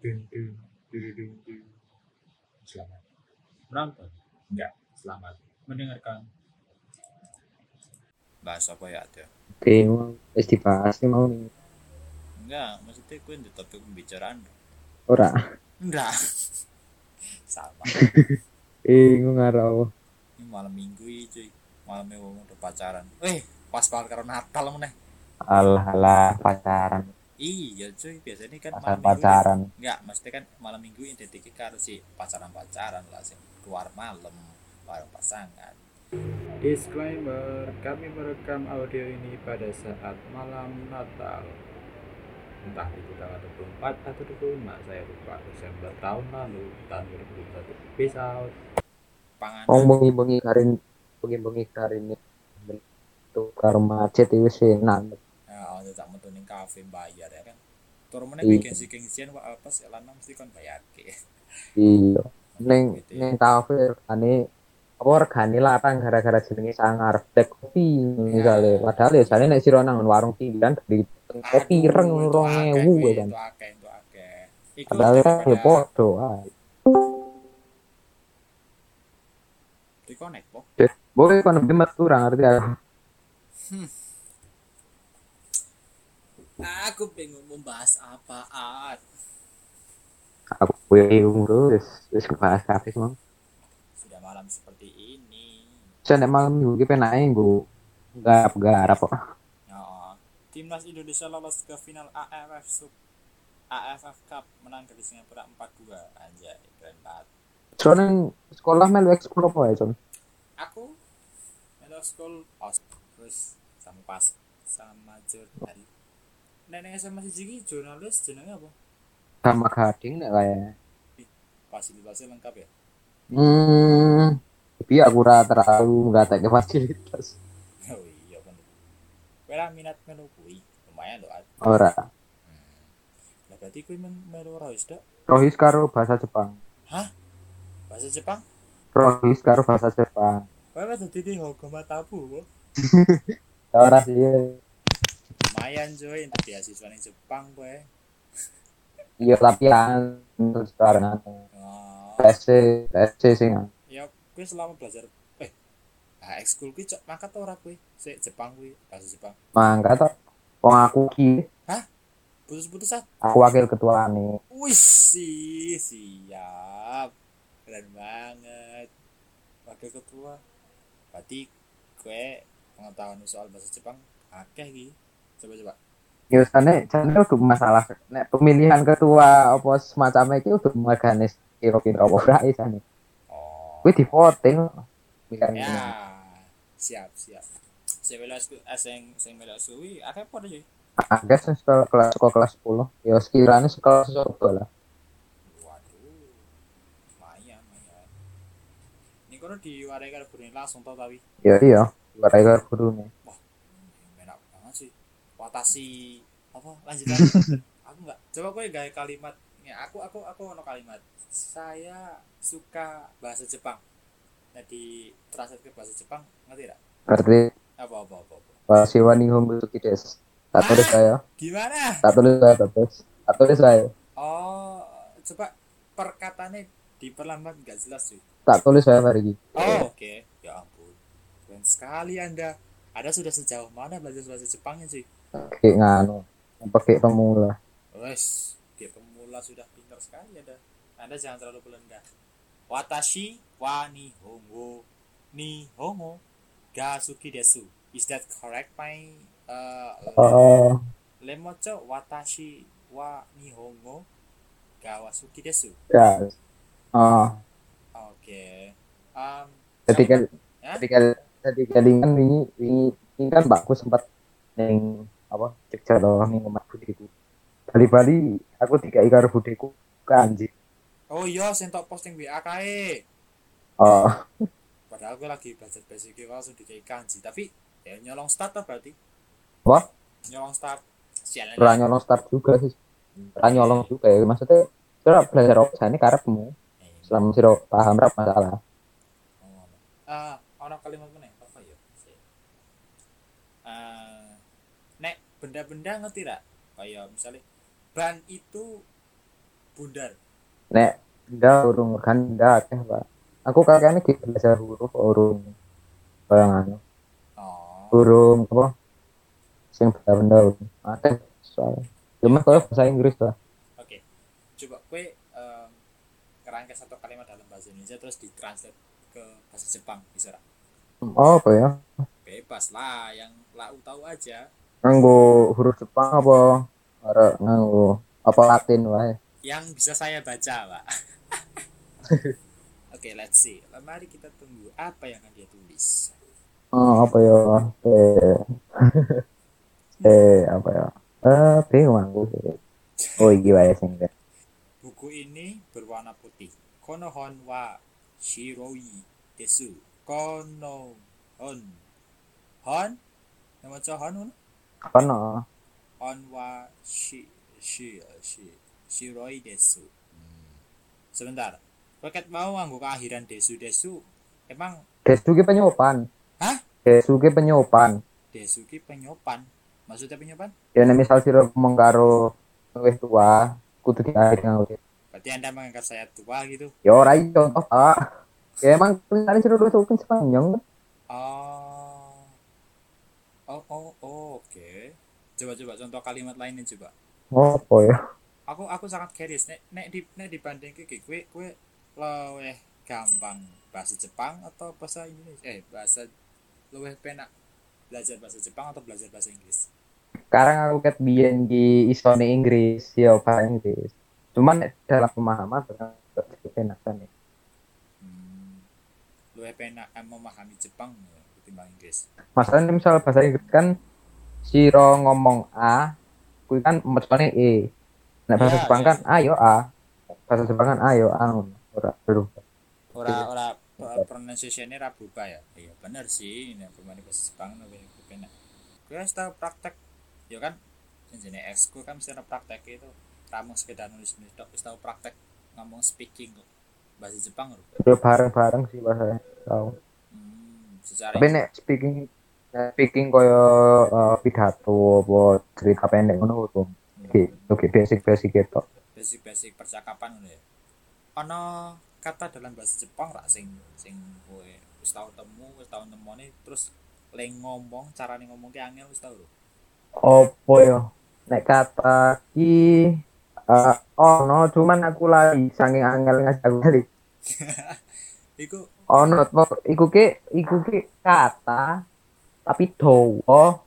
Dun, dun, dun, dun, dun. Selamat menonton. Enggak, selamat mendengarkan. Bahas apa ya ada? Oke, mau wis dibahas nih mau nih. Enggak, maksudnya gue untuk topik pembicaraan. Ora. Enggak. Sama. Bingung karo Ini malam minggu ini cuy. Malamnya wong udah pacaran. Eh, pas banget karo Natal meneh. alah alah pacaran, Iya cuy, biasanya kan pacaran malam minggu pacaran. Enggak, maksudnya kan malam minggu identiknya karo si pacaran-pacaran lah sih. Keluar malam bareng pasangan. Disclaimer, kami merekam audio ini pada saat malam Natal. Entah itu tanggal 24 atau 25, saya lupa. Desember tahun lalu, tahun 2021. Peace out. Panganan. Bengi-bengi karin bengi-bengi karin itu karo macet itu sih enak. Ya, ada tak metu kafe bayar ya kan. Tur meneh Iya. bikin si gengsian wah apa sih lanang mesti kon bayar ke. Iya. Neng Gitu neng kafe regane apa regane larang gara-gara jenenge sangar black coffee misalnya. Padahal ya jane nek sira nang warung pinggiran dari kopi reng itu rong akeh ewu kuwi, ya kan. Padahal kan ya podo ae. Reconnect, po. Boleh kan metu ora ngerti aku. Aku bingung membahas apaan. Aku umur wis wis bahas kafe semua. Sudah malam seperti ini. Saya nek malam minggu ki penake nggo garap garap kok. Ya. Timnas Indonesia lolos ke final AFF Sub AFF Cup menang dari Singapura 4-2. Anjay, keren banget. Soalnya sekolah melu ekskul apa ya, Con? Aku school pas terus sama pas sama jurnal. Nenek SMA siji ki jurnalis jenenge apa? Sama gading nek kaya. Fasilitasnya lengkap ya. Hmm. Tapi aku ora terlalu nggak tak fasilitas. Oh iya bener. Lah minat melu kuwi. Lumayan loh. Ora. Lah berarti kuwi men melu Rois dak. Rohis karo bahasa Jepang. Bahasa Jepang. Rohis karo bahasa Jepang. Kowe wis dadi di Hogoma Tabu, kok. Ora sih. Lumayan coy untuk beasiswa ning Jepang kowe. Iya tapi terus barengan. Oh, TSC, TSC sing. ya kowe selama belajar eh ah ekskul kuwi cok mangkat ora kowe? Sik Jepang kuwi, bahasa Jepang. Mangga to. Wong aku ki, Putus-putus ah. aku wakil ketua nih. Wih, sih, siap. Keren banget. Wakil ketua. Berarti kue pengetahuan soal bahasa Jepang akeh iki. Coba coba. Ya jane udah masalah nek pemilihan ketua apa semacam iki udah maganis kira-kira apa ora. Oh. Kuwi di voting. Ya. Siap, siap. Sing melu eh, sing sing melu suwi akeh sing sekolah kelas sekolah kelas 10. Ya sekiranya sekolah sekolah lah. Waduh. Lumayan, lumayan. Ini kono diwarai karo gurune langsung tau tapi. Ya iya, warai karo gurune. Watasi apa? Lanjutan aku nggak coba gue gaya kalimat. Ya, aku aku aku ono kalimat. Saya suka bahasa Jepang. Nah di translate ke bahasa Jepang ngerti tidak Berarti apa apa apa, apa. Wasiwa Nihongo Suki des. Tak tulis saya. gimana? Tak tulis saya, tak tulis. Tak tulis saya. oh coba perkataannya diperlambat nggak jelas sih Tak tulis saya hari ini. oh oke. Ya ampun. Keren sekali anda. Anda sudah sejauh mana belajar bahasa Jepangnya sih Kayak nganu. Pakai pemula. Wes, dia pemula sudah pintar sekali ada. Anda jangan terlalu belenda. Watashi wa nihongo nihongo ga suki desu. Is that correct, my uh, Oh, lemocho watashi wa nihongo ga wasuki desu. ya. Oh, Oke. Um, ketika ketika ketika ini ini ini kan mbakku sempat neng apa cek ning omah budeku. Bali-bali aku tiga karo budeku kanji. oh iya, saya tak posting WA kae. Oh, Padahal gue lagi belajar basic gue langsung di kanji. Tapi ya nyolong start lah berarti. Wah? Nyolong start. Sialan. nyolong start juga sih. Ora nyolong juga ya. Maksudnya kira belajar apa jane karepmu. Eh, Selama sira paham ra masalah. Oh, ah ono kalimat mana apa ya Si. Ah, nek benda-benda ngerti tak kayak misalnya ban itu bundar. Nek ndak urung kan akeh pak. Aku kakeknya gitu belajar huruf urung. Bayang anu oh. Urung apa? Sing benda urung. Akeh soalnya cuma kalau bahasa Inggris lah oke. Coba kue em, kerangka satu kalimat dalam bahasa Indonesia terus ditranslate ke bahasa Jepang bisa nggak? oh apa ya? Bebas lah yang lau tahu aja nganggo huruf Jepang apa? Ora nganggo apa Latin wae. Yang bisa saya baca pak. Oke let's see. Mari kita tunggu apa yang akan dia tulis. Oh apa ya? Eh eh apa ya? Eh bingung aku oh iki wae sing buku ini berwarna putih. Konohon wa shiroi desu. Kono hon? Nama hon kono hon wa shi shi shi shiroi desu Hmm. sebentar Roket mau nganggo keakhiran desu desu emang Desu ki penyopan Hah? Desu ki penyopan desu ki penyopan maksudnya penyopan ya nek misal sira ngomong karo wis tua kudu diakhiri nganggo Desu. berarti anda menganggap saya tua gitu ya ora contoh pak ya emang tulisannya sira wis kan sepanjang Oh. Oh, oh, oh, oke. Coba coba contoh kalimat lainnya coba. apa ya Aku aku sangat curious nek nek di nek dibanding ke kue kue luwih gampang bahasa Jepang atau bahasa Indonesia eh bahasa luwih penak belajar bahasa Jepang atau belajar bahasa Inggris. sekarang aku ket biyen ki isone Inggris ya bahasa Inggris cuman nek dalam pemahaman kan enak kan ya Hmm. Luwih penak em memahami Jepang ya, ketimbang Inggris. masalahnya misal bahasa Inggris kan siro ngomong A kuwi kan macamnya E. Nek bahasa Ya, Jepang kan ayo A bahasa Jepang kan ayo A ngono. ora berubah Ora ora uh, pronunciation-nya ra berubah ya. Iya bener sih, nek pemain bahasa Jepang luwih penak. Gue harus tahu praktek ya kan? Jenis ekskul kan mesti praktek itu. Kamu sekedar nulis nulis tok wis tahu praktek ngomong speaking kok. Bahasa Jepang lho bareng-bareng sih bahasa tahu hmm, secara tapi nek speaking nek speaking koyo eh, pidato apa cerita pendek ngono tuh oke oke basic basic gitu. Basic basic percakapan ngono ya. Ono kata dalam bahasa Jepang rak sing sing kowe wis tau temu wis tau nemoni terus le ngomong carane ngomong ki angel wis tau lho. Opo yo nek kata ki eh ono cuman aku lagi saking angel ngajak balik. Iku ono pok- iku ki iku ki kata tapi dawa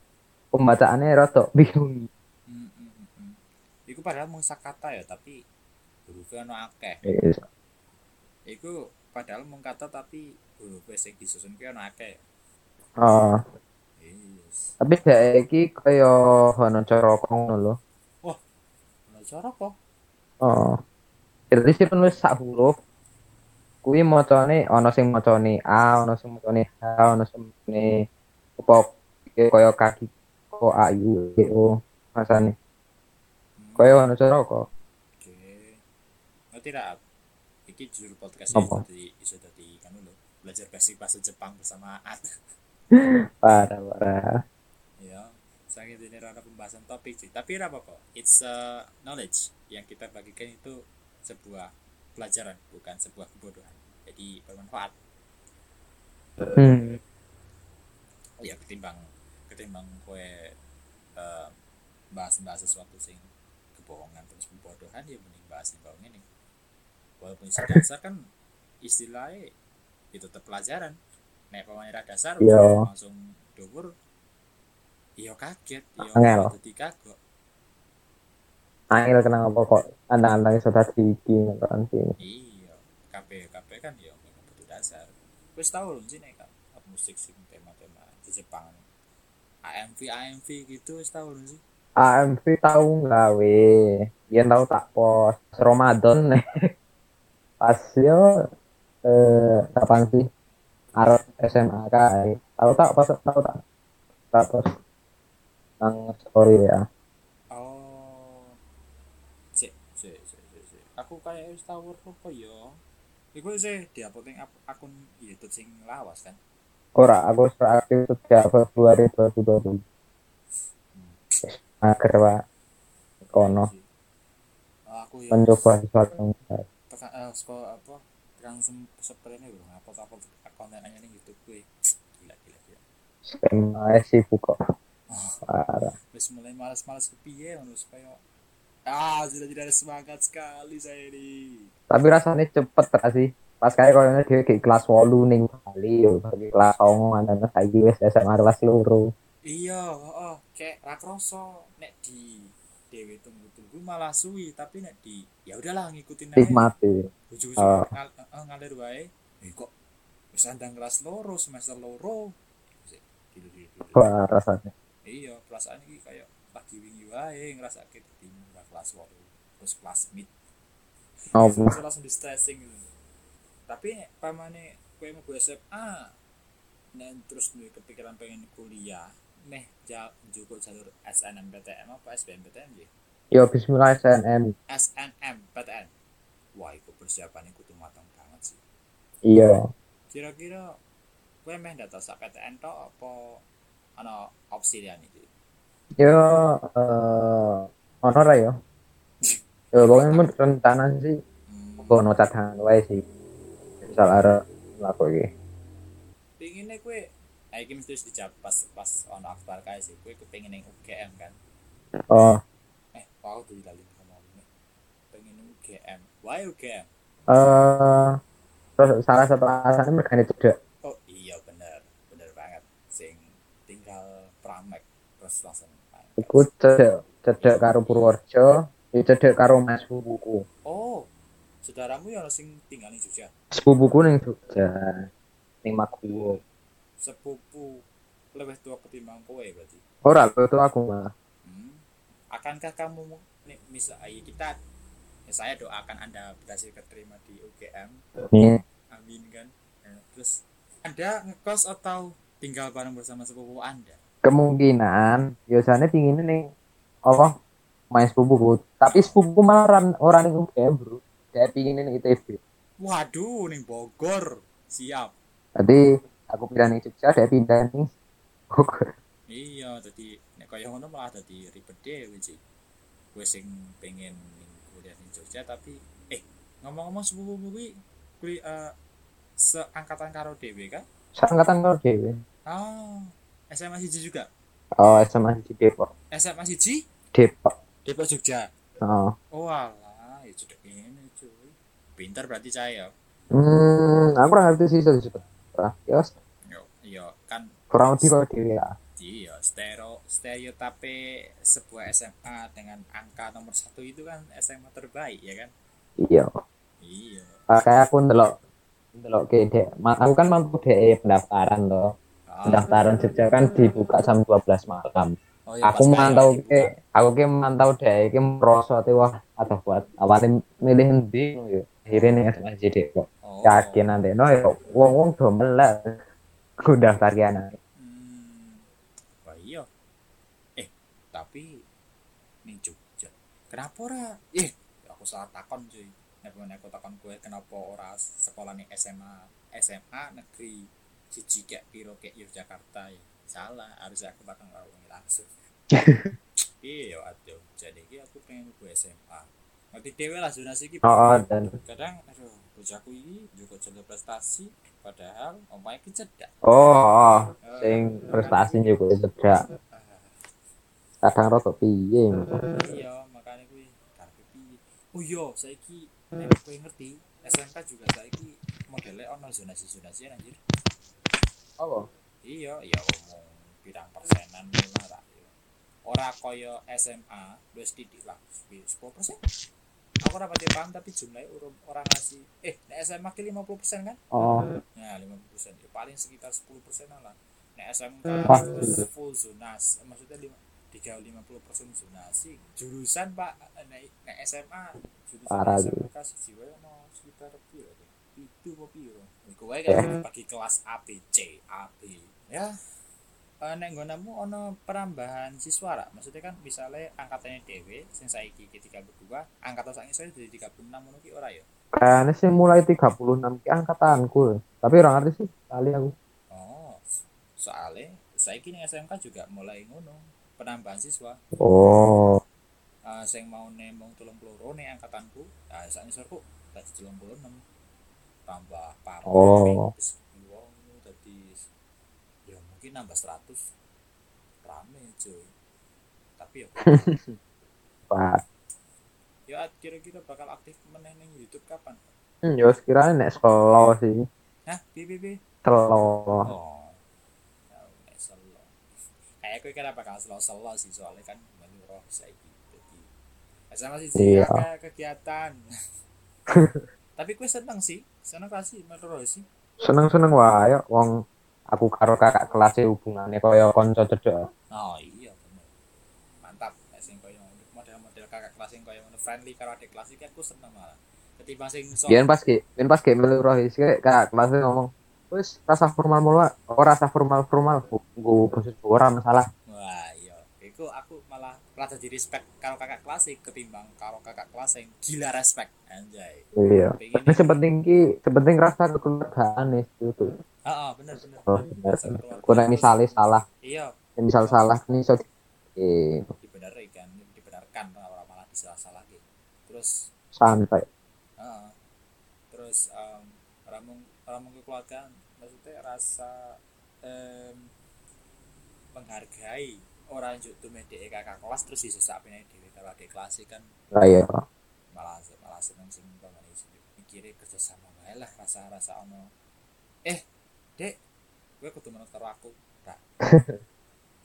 pembacaannya rada bingung hmm, hmm, hmm, iku padahal mung kata ya tapi hurufnya ono akeh Yes. iku padahal mung kata tapi huruf sing disusun ki ono akeh Oh, yes tapi saiki kaya ono cara ngono lho. ono cara kok Oh. Jadi sih penulis sak huruf. Kuwi macane ana sing macane A, ana sing macane H, ana sing macane apa kaya kaki ko A U E O masane. Hmm, Kaya cara kok. oke ngerti ra iki judul podcast ini iso dadi kan lho belajar basic bahasa Jepang bersama At Parah parah. ya sangat ini rada pembahasan topik sih tapi apa kok it's a knowledge yang kita bagikan itu sebuah pelajaran bukan sebuah kebodohan jadi bermanfaat Hmm. Ya ketimbang ketimbang kue eh, bahas-bahas sesuatu sing kebohongan terus kebodohan ya mending bahas di bawah ini walaupun isi dasar kan istilahnya itu tetap pelajaran nek pemain dasar Iya. langsung dhuwur iya kaget iya Angel. dadi kagok Angel kenapa kok antang-antang iso dadi iki kan sih. iya kabeh kabeh kan ya memang butuh dasar wis tau lho sih nek musik sing tema-tema di Jepang AMV AMV gitu tau lho sih AMV tahu nggawe. Yen tahu tak pos Ramadan. Pas yo eh kapan sih? Arep SMA kae. Tahu tak pas tahu tak? Tak pos. Nang story ya. Oh. Cek, cek, cek, cek. Aku kayak wis tau apa ya. Iku sih diupload ning ap- akun YouTube sing lawas kan. Ora, aku sudah aktif sejak Februari 2020. Agar pak. Kono. Aku ya mencoba sesuatu yang baru. tekan eh, sekolah apa tekan seperti ini apa apa konten aja nih YouTube gue gila gila gila skema sibuk kok parah wis mulai malas-malas kepiye ngono supaya ah sudah tidak ada semangat sekali saya ini tapi rasanya cepet gak sih pas kayak kalau dia kayak kelas wolu ning Bali yo bagi kelas songo antara saiki wis SMA kelas loro. Iya oh, kayak rakroso nek di dewe tunggu tunggu malah suwi tapi nek di ya udahlah ngikutin aja nikmati ujung-ujung Oh. ngal, eh, ngalir wae. Eh kok wis andang kelas loro semester loro? Wah rasanya. Iya perasaan ini kayak lagi wingi wae bingung nggak kelas loro terus kelas mid oh langsung, langsung di stressing gitu. Tapi pamane kowe mau gue SMA dan terus duwe kepikiran pengen kuliah meh juga jalur SNMPTN apa SBMPTN ya yo Bismillah SNM SNMPTN wah itu persiapannya kudu matang banget sih. Iya. Kira-kira kowe meh data sak PTN tok apa ana opsi liyan iki? Yo eh ono ra yo yo pokoknya men rencana sih hmm, kok no cadangan wae sih misal arep laku iki. Pingine kowe nah iki mesti wis dijawab pas pas ono akbar kae sih. Kowe kepengin ning UGM kan? Oh. Eh aku tuh lali ngomong nih pengen UGM why UGM eh terus salah satu alasannya mereka cedek oh iya bener. Bener banget. Sing tinggal pramek terus langsung main. iku cedek cedek karo Purworejo ya cedek karo mas buku oh saudaramu ya sing tinggal di Jogja? Sepupuku ning Jogja ning Maguwo. Sepupu lebih tua ketimbang kowe berarti? Ora itu aku malah hmm. akankah kamu nih misal ayo kita ya saya doakan anda berhasil keterima di UGM nih amin kan? Eh, terus anda ngekos atau tinggal bareng bersama sepupu anda? Kemungkinan. Biasanya pinginnya nih apa main sepupuku. Tapi sepupuku malah orang orang UGM bro dia pinginnya ning ITB waduh ning Bogor. Siap. Jadi aku pindah ning Jogja dia pindah ning Bogor. Iya jadi nek kaya ngono malah dadi ribet dhewe sih. Gue sing pengen kuliah ning Jogja tapi eh ngomong-ngomong sepupu kuwi kuwi eh, seangkatan karo dhewe kan? Seangkatan karo dhewe. Ah SMA siji juga? Oh SMA di Depok. SMA siji? Depok. Depok Jogja? Oh. Oh alah ya cedek ini cuy pintar berarti saya hmm aku kurang ngerti sih sebut ya wes, yo iya kan kurang lebih kok dhewe ya iya stereo stereotape sebuah SMA dengan angka nomor satu itu kan SMA terbaik ya kan? Iya. Iya. Ah, kayak aku ndelok ndelok ke dek aku kan mampu dek pendaftaran loh Ah, pendaftaran Jogja kan dibuka jam 12 malam. Oh iya, aku mantau kayak ke aku ke mantau dek iki merosot wah ada buat awalnya milih yo akhirnya nih SMA di Depok oh, yakin nanti. No yo wong wong do melek aku daftar ki anak hmm, wah iya. Eh tapi nih Jogja. Kenapa ora? Eh aku salah takon cuy. Nek nek aku takon gue kenapa ora sekolah nih SMA SMA negeri siji kayak piro kayak Yogyakarta ya? Salah harusnya aku takon karo wong langsung. Iya aduh jadi aku pengen gue SMA ngerti dewe lah zonasi ki oh, oh dan kadang aduh bocahku ini juga jalur prestasi padahal omae ki cedak oh, oh Eh, sing prestasi juga cedak ah, kadang rada piye iya makanya kuwi karepe piye? Oh iya saiki Hmm. nek kowe ngerti SMK juga saiki modelnya ono zonasi-zonasi anjir apa? Iya iya ngomong pirang persenan lah ra ora kaya SMA wis titik lah 10 persen aku ora pati paham tapi jumlahnya urung orang ngasih eh nek SMA ki 50 persen kan oh Nah, 50 persen. Ya, paling sekitar 10 persen lah. Nah, SMK Wah. itu full zonas. Maksudnya lima, 3 50 persen zonasi. Jurusan Pak, nah, nah SMA jurusan Parah, SMK wae ono sekitar piro? Itu apa piro? Iku wae Ya. kan bagi kelas A, B, C, A, B. Ya. Eh, nek nggonamu ono perambahan siswa ra? Maksudnya kan misalnya angkatannya dhewe sing saiki ki 32, angkatan saiki saya jadi 36 ngono ki ora ya? kayaknya sih mulai 36 ki angkatanku tapi orang ngerti sih kali aku Oh, soalnya saya kini SMK juga mulai ngono penambahan siswa. oh uh, sing mau nemong tulung peluru nih angkatanku nah saat ngisorku tadi tulung enam tambah papat Oh. Ya mungkin nambah 100 rame cuy tapi ya Pak. ya kira-kira bakal aktif meneh ning YouTube kapan Hmm, yo sekiranya nek selo sih. Hah, piye piye piye? Selo. Oh. Ya nek selo. Kayak kowe kira bakal selo-selo sih soalnya kan roh saiki dadi. Sama sih Iya. kayak kegiatan. Tapi kowe seneng sih, seneng ra sih melu roh sih. Seneng-seneng wae wong aku karo kakak kelas e hubungane kaya kanca cedhak. Oh iya bener. Mantap, sing koyo model-model kakak kelas sing koyo ngono friendly karo adik kelas iki aku seneng malah. Ketimbang sing sok Biyen pas ki, biyen pas ki melu roh iki kakak kelas e ngomong, "Wis rasa formal mulu, oh rasa formal formal, basa Jawa ora masalah." Wah, iya. Iku aku malah di respect karo kakak kelas sih ketimbang karo kakak kelas yang gila respect anjay. Iya. Tapi sepenting ki, sepenting rasa kekeluargaan itu. Heeh, bener bener. Oh, bener. bener. Rasa keluarga. Kurang misalnya salah, Iya, misal salah nih so eh, dibenerin kan, dibenarkan ora malah disalah-salah gitu. Terus santai. heeh. Terus em ramung ramung kekeluargaan maksudnya rasa em menghargai orang juk tuh medek kakak kelas terus iso sapene dhewe karo adik kelas sih kan. Lah ya. malah malah seneng sing umpamane mikire kerja sama wae lah rasa-rasa ono. Eh dek gue menurut karo aku nah,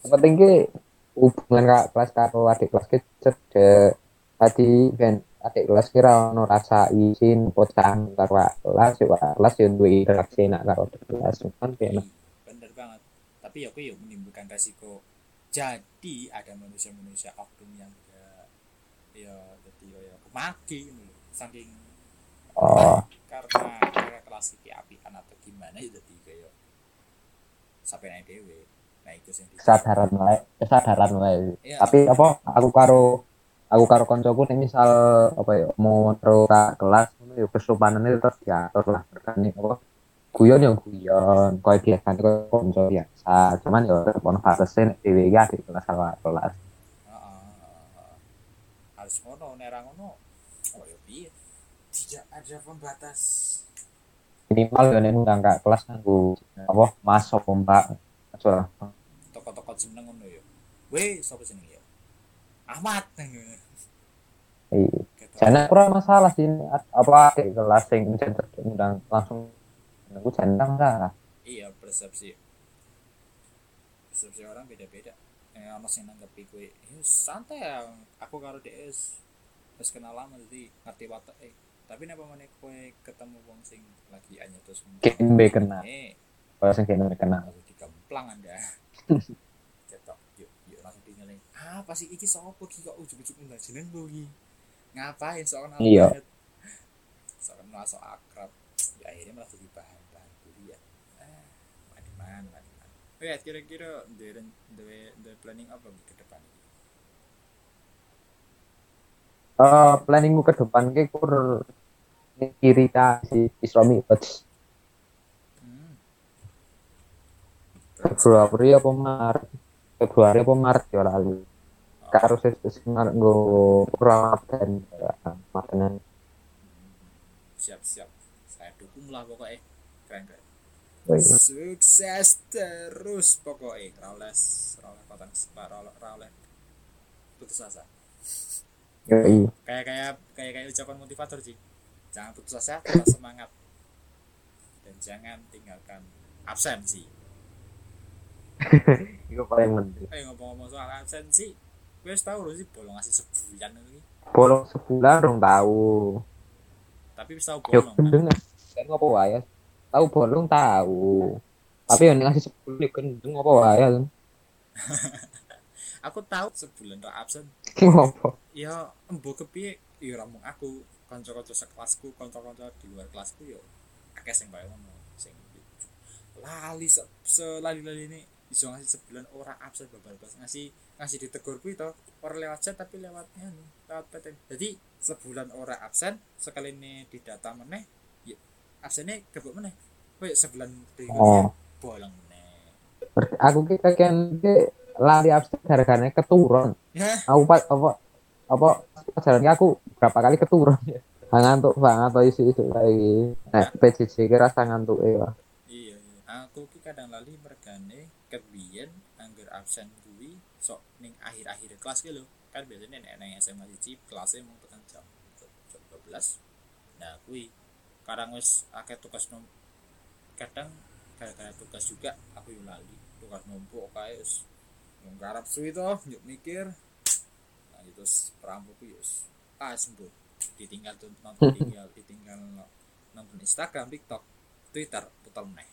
Sepenting ki hubungan kak kelas karo adik kelas ki cedek. Tadi ben adik kelas kira ono rasa izin pocan karo kelas yo kakak kelas yo duwe interaksi nak karo kelas. Kan iya, bener banget. Tapi ya aku ya menimbulkan resiko jadi ada manusia-manusia oknum yang ya ya jadi ya kemaki gitu saking Oh, karena kakak kelas iki apian atau gimana ya jadi kayak sampai naik dewe nah itu sing di- kesadaran wae, kesadaran wae. Iya. Tapi apa aku karo aku karo koncoku nek misal apa ya mau terus kelas ngono yo kesopanane tetep diatur lah berkane apa guyon yo guyon koyo biasa koyo konco biasa. Cuman yo tetep ono batese nek dhewe iki adik kelas karo kelas harus ngono nerang ngono oh ya piye? Tidak ada pembatas. Minimal yo nek undang kak kelas nganggo apa masuk mbak? Aja. Toko-toko jeneng ngono ya. Weh sapa jeneng ya? Ahmad. Iya. Jane ora masalah sih apa kelas center undang langsung nunggu centang lah. Iya persepsi. Persepsi orang beda-beda. Eh ono sing nanggepi kowe ya santai ya aku karo DS wis kenal lama jadi ngerti watak eh. Tapi nek pamane kowe ketemu wong sing lagi anyar terus Kene kena. eh kalau sing kene kenal langsung digemplang anda. Cetok yuk yuk langsung tinggalin apa sih iki sopo ki kok ujug-ujug undang jeneng gue ngapain soalnya Iya. soalnya merasa akrab. Ya akhirnya malah jadi bahan-bahan kuliah ah mandi mana mandi mana oh ya kira-kira the, the, the planning apa ke depan? Ini Eh, planningmu ke depan ki kur ta si Isromi Watch hmm. Februari apa Maret Februari apa Maret ya lalu karo ses Maret nggo Ramadan Ramadan. Siap-siap saya dukung lah pokoknya sukses terus pokoknya. Raules Raules patang Raules Raules putus asa. Kayak kayak kayak kayak ucapan motivator sih jangan putus asa tetap semangat. Dan jangan tinggalkan absensi itu paling penting. Eh ngomong-ngomong soal absensi gue tahu loh sih bolong ngasih sebulan ini. Bolong sebulan dong tahu. Tapi bisa bolong kan? gendeng kan ngopo wae tahu bolong tahu. Tapi yang ngasih sebulan yo gendeng ngopo wae aku tahu sebulan tak absen. Ngopo ya embo kepiye? Ya ramung aku. Kanca-kanca sekelasku kanca-kanca di luar kelasku yo akeh sing bae ngono. Sing lali se, selali-lali ini iso ngasih sebulan ora absen babal kelas ngasih ngasih ditegur kuwi to ora lewat chat tapi lewat anu lewat PTM jadi sebulan ora absen sekali ini didata meneh ya absennya kebuk kowe sebulan berikutnya oh. bolong aku ki kakean ki lali absen gara-gara keturun. Aku pas apa apa jalan aku berapa kali keturun. Ya ngantuk banget atau isu isu kayak gini. Nah PJJ kira rasa ngantuk ya iya iya. Aku ki kadang lali mergane kebiyen angger absen kuwi sok ning akhir-akhir kelas ki lho. Kan biasanya nek nang SMA siji kelasnya mau tekan jam jam 12 nah kuwi kadang wis akeh tugas nom kadang gara-gara tugas juga aku yo lali. Tugas numpuk kae wis nggarap suwi to yuk mikir. Nah itu perampok yo ah sembuh ditinggal tuh nonton ditinggal ditinggal nonton Instagram TikTok Twitter putar meneh.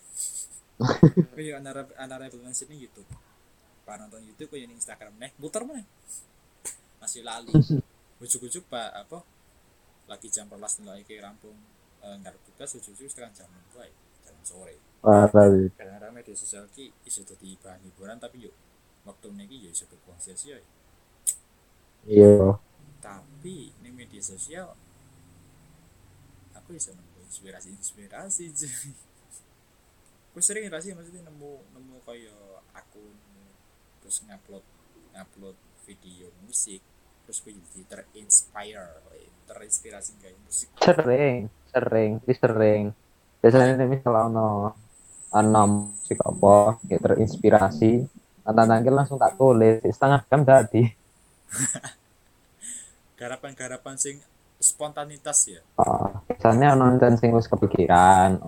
Kayak antara antara influencer ini YouTube. Pak nonton YouTube kayak Instagram meneh putar meneh. Masih lali. Ujuk-ujuk pak apa lagi jam perlas nilai ke rampung e, nggak tugas ujuk-ujuk sekarang jam dua jam sore. Tapi kadang-kadang media sosial ki isu jadi bahan hiburan tapi yuk waktu ini yuk isu kebuang sia-sia iya. Tapi ini media sosial aku bisa nemu inspirasi inspirasi jadi aku sering inspirasi maksudnya nemu nemu kayak akun terus ngupload ngupload video musik terus gue jadi terinspire terinspirasi kayak musik. Sering sering sering. Biasanya nih misalnya ono ono musik apa kayak terinspirasi. Nanti langsung tak tulis setengah jam tadi garapan-garapan sing spontanitas ya? Oh, biasanya nonton sing wis kepikiran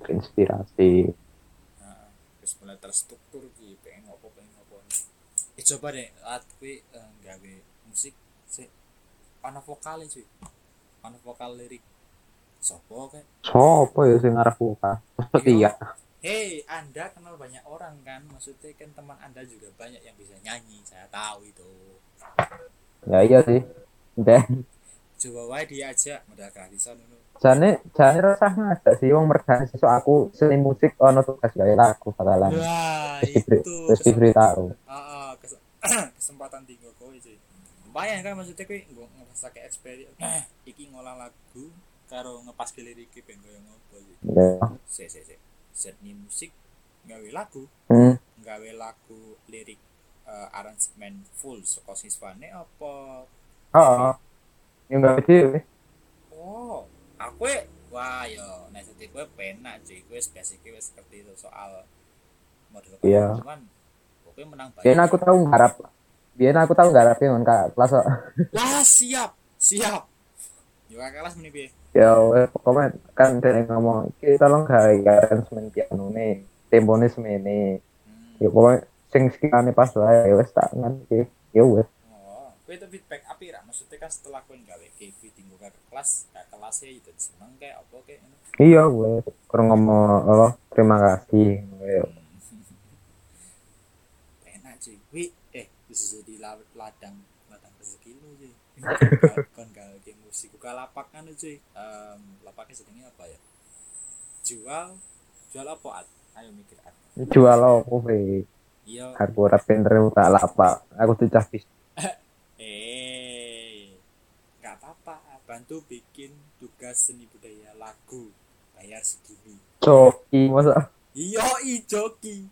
terinspirasi. Nah, terus mulai terstruktur ki pengen ngopo pengen ngopo. Eh coba deh gue uh, gawe musik sih ana vokal cuy ana vokal lirik sopo kayak sopo ya sing ngarep buka seperti ya Hei, Anda kenal banyak orang kan? Maksudnya kan teman Anda juga banyak yang bisa nyanyi. Saya tahu itu. ya iya sih dan Coba wae dia aja modal gratisan ngono. jane jane rasah ngajak sih wong mergane sesuk aku seni musik ono tugas gawe lagu bakalan Wah, itu. wis diberitahu Ah, ah, kes- kesempatan tinggal kowe cuy. Lumayan kan maksudnya kowe nggo ngrasake experience. iki ngolah lagu karo ngepas lirik ben koyo ngopo sih. ya Se se se. Seni musik gawe lagu, hmm. gawe lagu lirik eh, aransemen full saka siswane apa oh yang gak kecil Oh, aku e- wah yo nek seti kowe penak cuy, kowe basic wis ngerti itu soal model Iya. cuman kowe menang banyak. biar aku tahu ngharap biar aku tahu ngharap yang kak kelas kok. Lah siap, siap. Yo kelas meni piye? ya pokoknya kan dia ngomong kita tolong gawe arrangement piano nih temponya semene Hmm. ya pokoknya sing sekiranya pas lah ya wes tak ngerti ya wes Oh, kowe itu feedback api ra? Maksudnya kan setelah kowe gawe KV tinggal kakak kelas, kakak kelasnya itu seneng kayak apa kayak iya wes kurang ngomong apa terima kasih ya Enak cuy. Wi, eh bisa jadi la- ladang ladang rezeki lu cuy. Kon gawe game musik buka lapak kan cuy. Em lapaknya sedangnya apa ya? Jual jual apa Ad? Ayo mikir Ad. jual apa be Iya. aku ora pinter tak lapak aku tuh cah bis Eh. Enggak apa-apa. Bantu bikin tugas seni budaya lagu. Bayar segini. coki masa Iya, i joki.